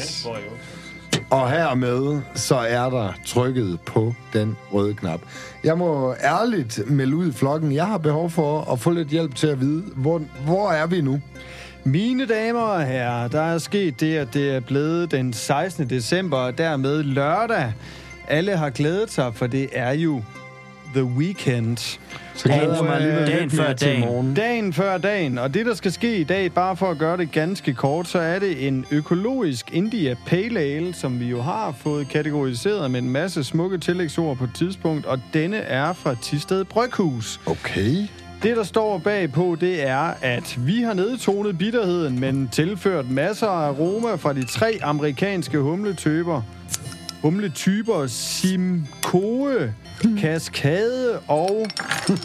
Yes. Og hermed så er der trykket på den røde knap. Jeg må ærligt melde ud i flokken, jeg har behov for at få lidt hjælp til at vide, hvor, hvor er vi nu? Mine damer og herrer, der er sket det, at det er blevet den 16. december, og dermed lørdag. Alle har glædet sig, for det er jo The Weekend. Så glæder jeg mig alligevel Dagen lidt før dagen. morgen. Dagen før dagen, og det, der skal ske i dag, bare for at gøre det ganske kort, så er det en økologisk India Pale Ale, som vi jo har fået kategoriseret med en masse smukke tillægsord på et tidspunkt, og denne er fra Tisted Bryghus. Okay. Det, der står bagpå, det er, at vi har nedtonet bitterheden, men tilført masser af aroma fra de tre amerikanske humletøber. Humletyper Simcoe, Cascade og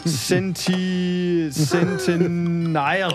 Senti... Centennial.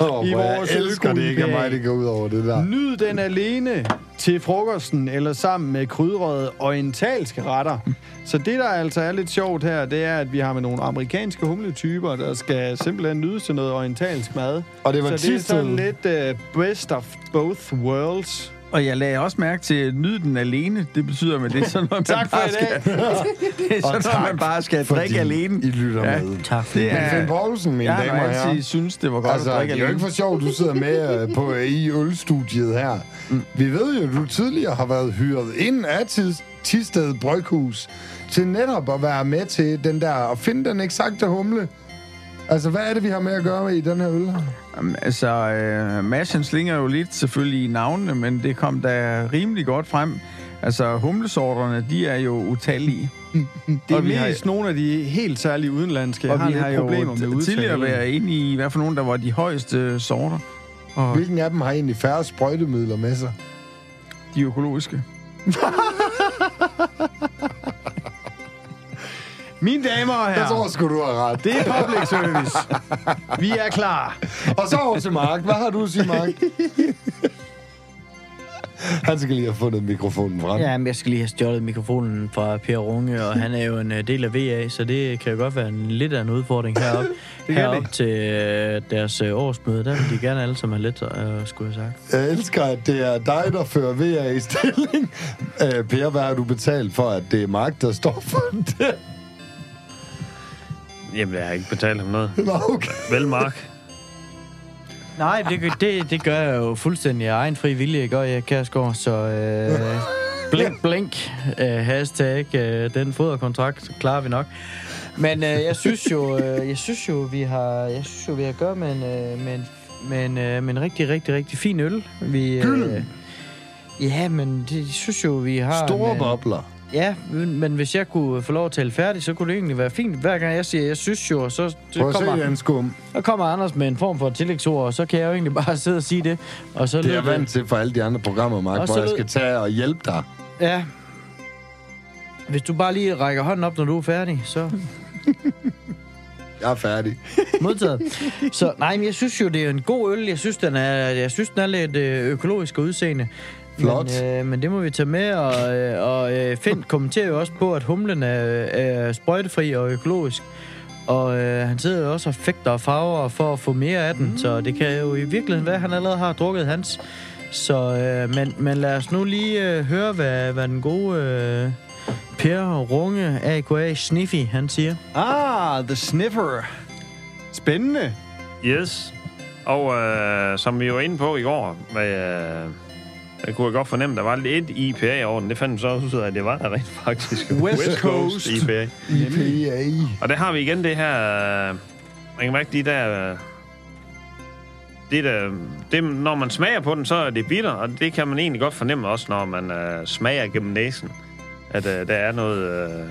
Oh, I hvor jeg vores elsker det ikke, mig det går ud over det der. Nyd den alene til frokosten eller sammen med krydrede orientalske retter. Så det, der altså er lidt sjovt her, det er, at vi har med nogle amerikanske humletyper, der skal simpelthen nydes til noget orientalsk mad. Og det var Så det er sådan lidt uh, best of both worlds. Og jeg lagde også mærke til, at nyde den alene. Det betyder, at det er sådan noget, man Tak for bare i dag. skal, det er sådan noget, man bare skal drikke alene. I lytter Ja. med. Tak for Det er Finn Poulsen, mine Jeg har damer og herrer. altid synes, det var godt Altså, at det drikke er jo alene. ikke for sjovt, du sidder med øh, på i ølstudiet her. Mm. Vi ved jo, at du tidligere har været hyret ind af Tis- Tisted Bryghus til netop at være med til den der, og finde den eksakte humle. Altså, hvad er det, vi har med at gøre med i den her øl her? Jamen, altså, øh, Maschen slinger jo lidt selvfølgelig i navnene, men det kom da rimelig godt frem. Altså, humlesorterne, de er jo utallige. Det er Og vi har- mest nogle af de helt særlige udenlandske. Jeg Og har vi lidt har jo problemer med t- tidligere været inde i, i hvert fald nogle, der var de højeste sorter. Og Hvilken af dem har egentlig færre sprøjtemidler med sig? de økologiske. Mine damer og Jeg herrer, tror sgu, du har ret. det er public service. Vi er klar. Og så over til Mark. Hvad har du at sige, Mark? Han skal lige have fundet mikrofonen frem. Ja, men jeg skal lige have stjålet mikrofonen fra Per Runge, og han er jo en øh, del af VA, så det kan jo godt være en, lidt af en udfordring heroppe. det. til øh, deres øh, årsmøde, der vil de gerne alle sammen have lidt, øh, skulle jeg sagt. Jeg elsker, at det er dig, der fører VA i stilling. Øh, per, hvad har du betalt for, at det er Mark, der står for det? Jamen, jeg har ikke betalt ham noget. Nå, okay. Vel, Mark. Nej, det, gør- det, det gør jeg jo fuldstændig af egen fri vilje, gør jeg, Kærsgaard, så øh, blink, blink, øh, hashtag, øh, den foderkontrakt klarer vi nok. Men øh, jeg synes jo, øh, jeg synes jo, vi har, jeg synes jo, vi har at gøre med en, øh, med en, med en, øh, med en rigtig, rigtig, rigtig fin øl. Vi, øh. Ja, men det jeg synes jo, vi har... Store en, øh, bobler. Ja, men, hvis jeg kunne få lov at tale færdigt, så kunne det egentlig være fint. Hver gang jeg siger, jeg synes jo, så Prøv at se, kommer, Jan Skum. så kommer Anders med en form for tillægsord, og så kan jeg jo egentlig bare sidde og sige det. Og så Det er jeg vant til for alle de andre programmer, Mark, Og hvor jeg skal tage og hjælpe dig. Ja. Hvis du bare lige rækker hånden op, når du er færdig, så Jeg er færdig. modtaget. Så nej, men jeg synes jo, det er en god øl. Jeg synes, den er, jeg synes, den er lidt øh, økologisk udseende. Flot. Men, øh, men det må vi tage med, og, øh, og øh, Finn kommenterer jo også på, at humlen er, er sprøjtefri og økologisk. Og øh, han sidder jo også og fægter og farver for at få mere af den, mm. så det kan jo i virkeligheden være, at han allerede har drukket hans. Så, øh, men, men lad os nu lige øh, høre, hvad, hvad den gode øh, Per Runge, A.K.A. Sniffy, han siger. Ah, The Sniffer. Spændende. Yes. Og øh, som vi var inde på i går, med, øh, jeg kunne jeg godt fornemme, der var lidt IPA over den. Det fandt så også ud af, at det var der rent faktisk. West Coast. IPA. IPA. Og der har vi igen det her... Man kan mærke de der... Det der, det, når man smager på den, så er det bitter, og det kan man egentlig godt fornemme også, når man øh, smager gennem næsen. At øh, der er noget, øh,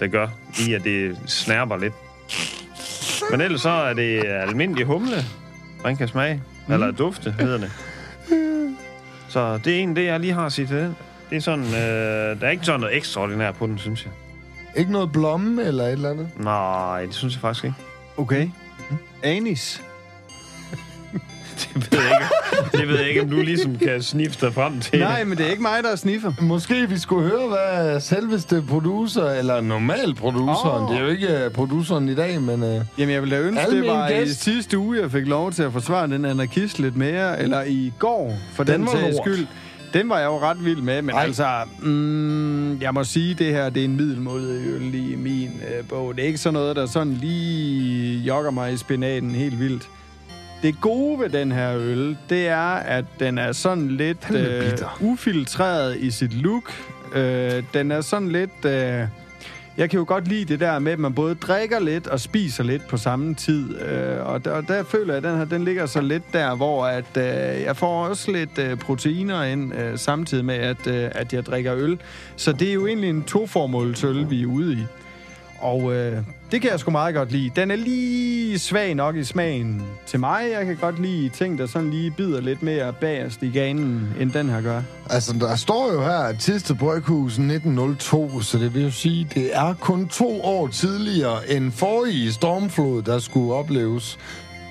der gør i, at det snærper lidt. Men ellers så er det almindelig humle, man kan smage. Mm. Eller dufte, hedder det. Så det er egentlig det, jeg lige har at sige til den. Det er sådan, øh, der er ikke sådan noget ekstraordinært på den, synes jeg. Ikke noget blomme eller et eller andet? Nej, det synes jeg faktisk ikke. Okay. Anis. Det ved jeg ikke, det ved jeg ikke om du ligesom kan snifte dig frem til. Nej, men det er ikke mig, der er sniffer. Måske vi skulle høre, hvad selveste producer, eller normal produceren, Åh. det er jo ikke uh, produceren i dag, men... Uh, Jamen, jeg ville da ønske, det var i gæst. sidste uge, jeg fik lov til at forsvare den anarkist lidt mere, eller i går, for den, Den var sags skyld. Den var jeg jo ret vild med, men Ej. Altså, mm, jeg må sige, det her, det er en middelmåde øl i min øh, bog. Det er ikke sådan noget, der sådan lige jogger mig i spinaten helt vildt. Det gode ved den her øl, det er, at den er sådan lidt øh, ufiltreret i sit look. Øh, den er sådan lidt... Øh, jeg kan jo godt lide det der med, at man både drikker lidt og spiser lidt på samme tid. Øh, og, der, og der føler jeg, at den her den ligger så lidt der, hvor at, øh, jeg får også lidt øh, proteiner ind, øh, samtidig med, at, øh, at jeg drikker øl. Så det er jo egentlig en toformålsøl, vi er ude i. Og øh, det kan jeg sgu meget godt lide. Den er lige svag nok i smagen til mig. Jeg kan godt lide ting, der sådan lige bider lidt mere bagerst i ganen, end den her gør. Altså, der står jo her, at Tiste Bryghus 1902, så det vil jo sige, det er kun to år tidligere end forrige stormflod, der skulle opleves.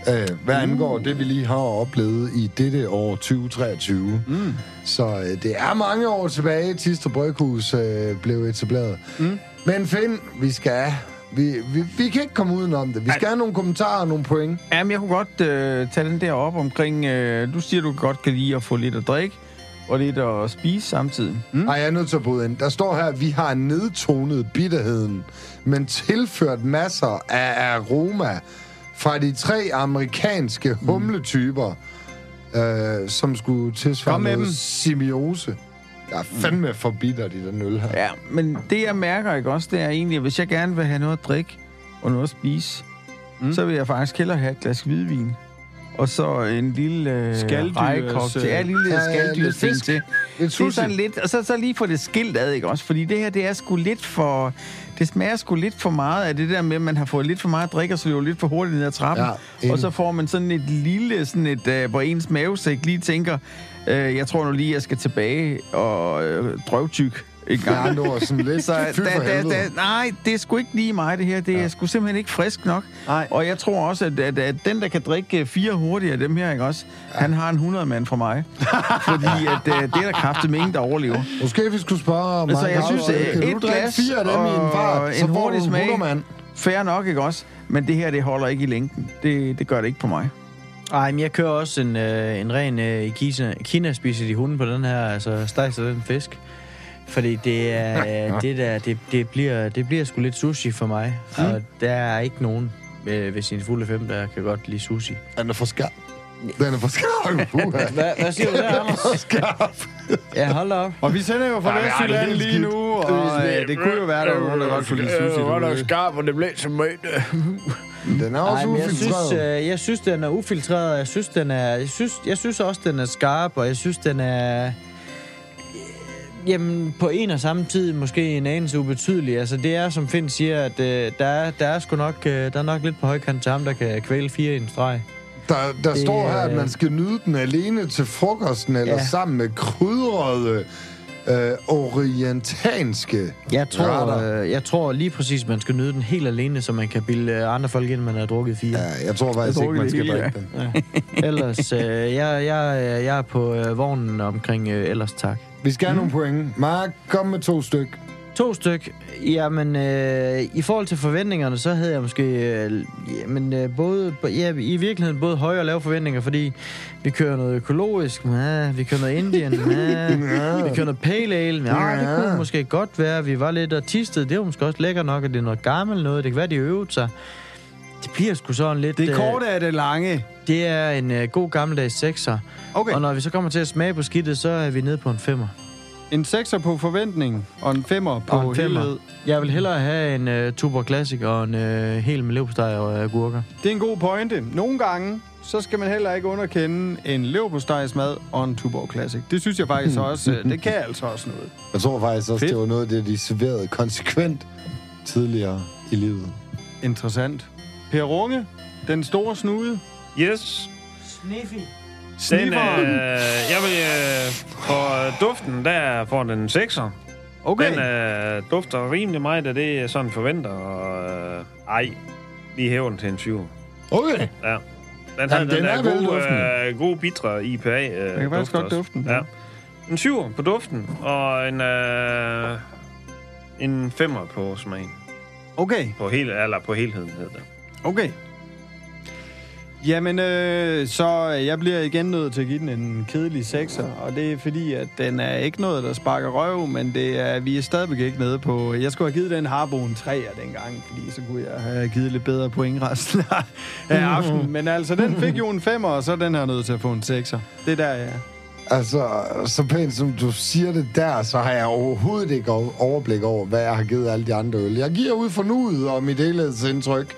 Øh, hvad angår det, vi lige har oplevet i dette år 2023. Mm. Så øh, det er mange år tilbage, Tiste Bryghus øh, blev etableret. Mm. Men Finn, vi skal... Vi, vi, vi kan ikke komme udenom det. Vi skal have nogle kommentarer og nogle point. Jamen, jeg kunne godt øh, tage den der op omkring... Øh, du siger, du godt kan lide at få lidt at drikke og lidt at spise samtidig. Mm. Ej, jeg er nødt til at bryde ind. Der står her, at vi har nedtonet bitterheden, men tilført masser af aroma fra de tre amerikanske humletyper, øh, som skulle tilsvare noget simiose. Jeg er fandme for bittert i den øl her. Ja, men det jeg mærker ikke også, det er egentlig, at hvis jeg gerne vil have noget at drikke og noget at spise, Mm. så vil jeg faktisk hellere have et glas hvidvin. Og så en lille øh, Skaldyrs, rejekogtel. Ja, en lille Ja, ja, ja, skalddyrs til. Lidt Det er sushi. sådan lidt, og så, så lige få det skilt ad, ikke også? Fordi det her, det er sgu lidt for... Det smager sgu lidt for meget af det der med, at man har fået lidt for meget at drikke, og så løber lidt for hurtigt ned ad trappen. Ja, og så får man sådan et lille, sådan et, øh, hvor ens mavesæk lige tænker, øh, jeg tror nu lige, jeg skal tilbage og øh, drøvtyk en gang. Ja, nu er sådan lidt Så da, da, da, nej, det er sgu ikke lige mig, det her. Det er Ja. sgu simpelthen ikke frisk nok. Nej. Og jeg tror også, at, at, at den, der kan drikke fire hurtigt af dem her, ikke også, ja. han har en 100 mand fra mig. Fordi at, uh, det er der kraftigt ingen, der overlever. Måske vi skulle spørge mig. Altså, jeg synes, øh, kan et glas fire af dem i en og fart, så en hurtig smag. hundermand. Fair nok, ikke også? Men det her, det holder ikke i længden. Det, det gør det ikke på mig. Ej, men jeg kører også en, øh, en ren øh, i Kina, Kina spiser de hunde på den her, altså stejser den fisk. Fordi det er øh, det der, det, det, bliver, det bliver sgu lidt sushi for mig. Mm. Og der er ikke nogen øh, ved sin fulde fem, der kan godt lide sushi. Den er for skarp. Den er for skarp. Hvad, hvad siger du der, Anders? skarp. Ja, hold op. Og vi sender jo fra Ej, ej, det Vestjylland lige skidt. nu, og øh, det kunne jo være, der var nogen, der godt kunne lide sushi. derude. skarp, og det blev så mødt. Den er også Nej, men jeg synes, ufiltreret. øh, jeg synes, den er ufiltreret. Jeg synes, den er, jeg synes, jeg synes også, den er skarp, og jeg synes, den er... Jamen, på en og samme tid måske en anelse ubetydelig. Altså, det er, som Finn siger, at øh, der, er, der er sgu nok, øh, der er nok lidt på højkant til ham, der kan kvæle fire i en streg. Der, der Det står her, at man skal nyde den alene til frokosten, eller Ja. sammen med krydrede øh, orientanske Jeg tror, retter. øh, jeg tror lige præcis, man skal nyde den helt alene, så man kan bilde øh, andre folk ind, man har drukket fire. Ja, jeg tror faktisk Jeg ikke, man skal hele, drikke den. Ja. Ellers, øh, jeg, jeg, jeg er på øh, vognen omkring øh, ellers tak. Vi skal have nogle point. Mark, kom med to styk. To styk. Jamen, øh, i forhold til forventningerne, så havde jeg måske øh, jamen, øh, både, ja, i virkeligheden både høje og lave forventninger, fordi vi kører noget økologisk, ja, vi kører noget Indian, ja, vi kører noget pale ale, ja, det kunne måske godt være, vi var lidt artistet, det var måske også lækker nok, at det er noget gammelt noget, det kan være, de øvede sig. Det bliver sgu sådan lidt... Det øh, korte er det lange. det er en øh, god gammeldags sekser. Okay. Og når vi så kommer til at smage på skidtet, så er vi nede på en femmer. En sekser på forventning, og en femmer på Og en femmer. helhed. Jeg vil hellere have en uh, Tuborg Classic og en uh, hel med leverpostej og uh, agurker. Det er en god pointe. Nogle gange, så skal man heller ikke underkende en leverpostejsmad og en Tuborg Classic. Det synes jeg faktisk også, øh, det kan altså også noget. Jeg tror faktisk også, Fedt. det var noget af det, de serverede konsekvent tidligere i livet. Interessant. Per Runge, den store snude. Yes. Sniffy. Den, øh, jeg vil, øh, for duften, der får den en 6'er. Okay. Den øh, dufter rimelig meget af det, jeg sådan forventer. Og, øh, ej, vi hæver den til en 7. Okay. Ja. Den, Jamen, den, den der er gode, øh, gode bitre IPA. Øh, Jeg kan faktisk godt dufte den. Ja. En 7 på duften, og en, øh, en 5'er på smagen. Okay, På, hel, eller på helheden hedder det. okay. Jamen, øh, så jeg bliver igen nødt til at give den en kedelig sekser, og det er fordi, at den er ikke noget, der sparker røv, men det er, vi er stadigvæk ikke nede på... Jeg skulle have givet den Harbo en 3'er dengang, fordi så kunne jeg have givet lidt bedre point resten af- af aftenen. Men altså, den fik jo en 5'er, og så er den her nødt til at få en 6'er. Det er der, ja. Altså, så pænt som du siger det der, så har jeg overhovedet ikke overblik over, hvad jeg har givet alle de andre øl. Jeg giver ud for nuet og mit helhedsindtryk.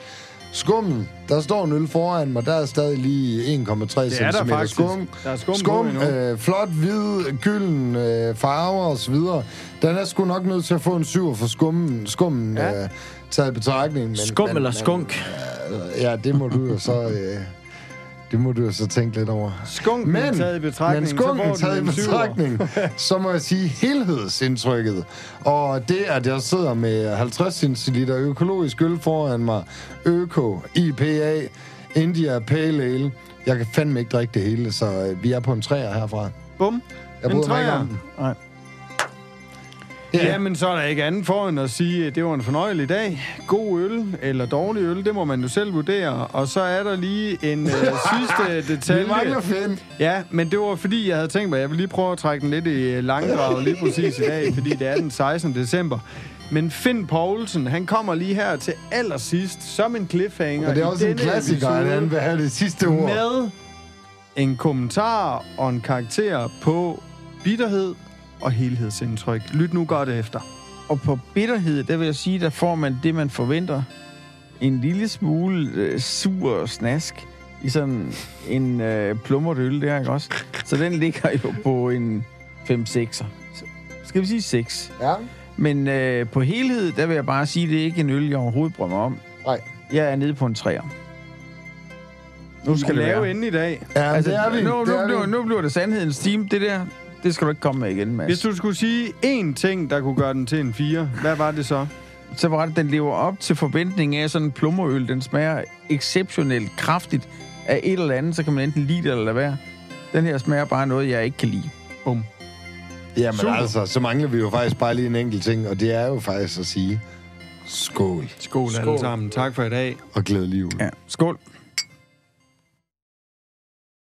Skummen, der står en øl foran mig, der er stadig lige 1,3 Det er der cm skum. Der er skum, Skum, øh, flot, hvid, gylden, øh, farver og så videre. Den er sgu nok nødt til at få en syver for skummen, skummen ja. øh, taget i betragtning. Men, Skum men, eller men, skunk? øh, Ja, det må du jo så... Øh, det må du jo så tænke lidt over. Skunken Men, taget i betragtning, men så skunken den taget i betragtning, så må jeg sige helhedsindtrykket. Og det, at jeg sidder med 50 centiliter økologisk øl foran mig, Øko, IPA, India Pale Ale. Jeg kan fandme ikke drikke det hele, så øh, vi er på en træer herfra. Bum. Jeg En den. Nej. Ja. Jamen, så er der ikke andet for end at sige, at det var en fornøjelig dag. God øl eller dårlig øl, det må man jo selv vurdere. Og så er der lige en øh, sidste detalje. mangler Finn. Ja, men det var fordi, jeg havde tænkt mig, at jeg vil lige prøve at trække den lidt i langdrag lige præcis i dag, fordi det er den 16. december. Men Finn Poulsen, han kommer lige her til allersidst som en cliffhanger Og det er også en klassiker, at han vil have det sidste ord. med en kommentar og en karakter på bitterhed og helhedsindtryk. Lyt nu godt efter. Og på bitterhed, der vil jeg sige, der får man det, man forventer. En lille smule øh, sur snask i sådan en øh, plummert øl der, ikke også? Så den ligger jo på en 5-6'er. Skal vi sige 6? Ja. Men øh, på helhed, der vil jeg bare sige, at det er ikke en øl, jeg overhovedet mig om. Nej. Jeg er nede på en 3'er. Nu skal det lave inden i dag. Ja, Altså, det er vi. nu, det nu, er nu, vi. nu bliver det sandhedens team. Det der, det skal du ikke komme med igen, Mads. Hvis du skulle sige én ting, der kunne gøre den til en 4, hvad var det så? så var det, den lever op til forventningen af sådan en plummerøl. Den smager exceptionelt kraftigt af et eller andet, så kan man enten lide det eller lade være. Den her smager bare noget, jeg ikke kan lide. Bum. Jamen Super. altså, så mangler vi jo faktisk bare lige en enkelt ting, og det er jo faktisk at sige skål Skål, Skål. alle sammen. Tak for i dag. og glædelig jul. Ja. Skål.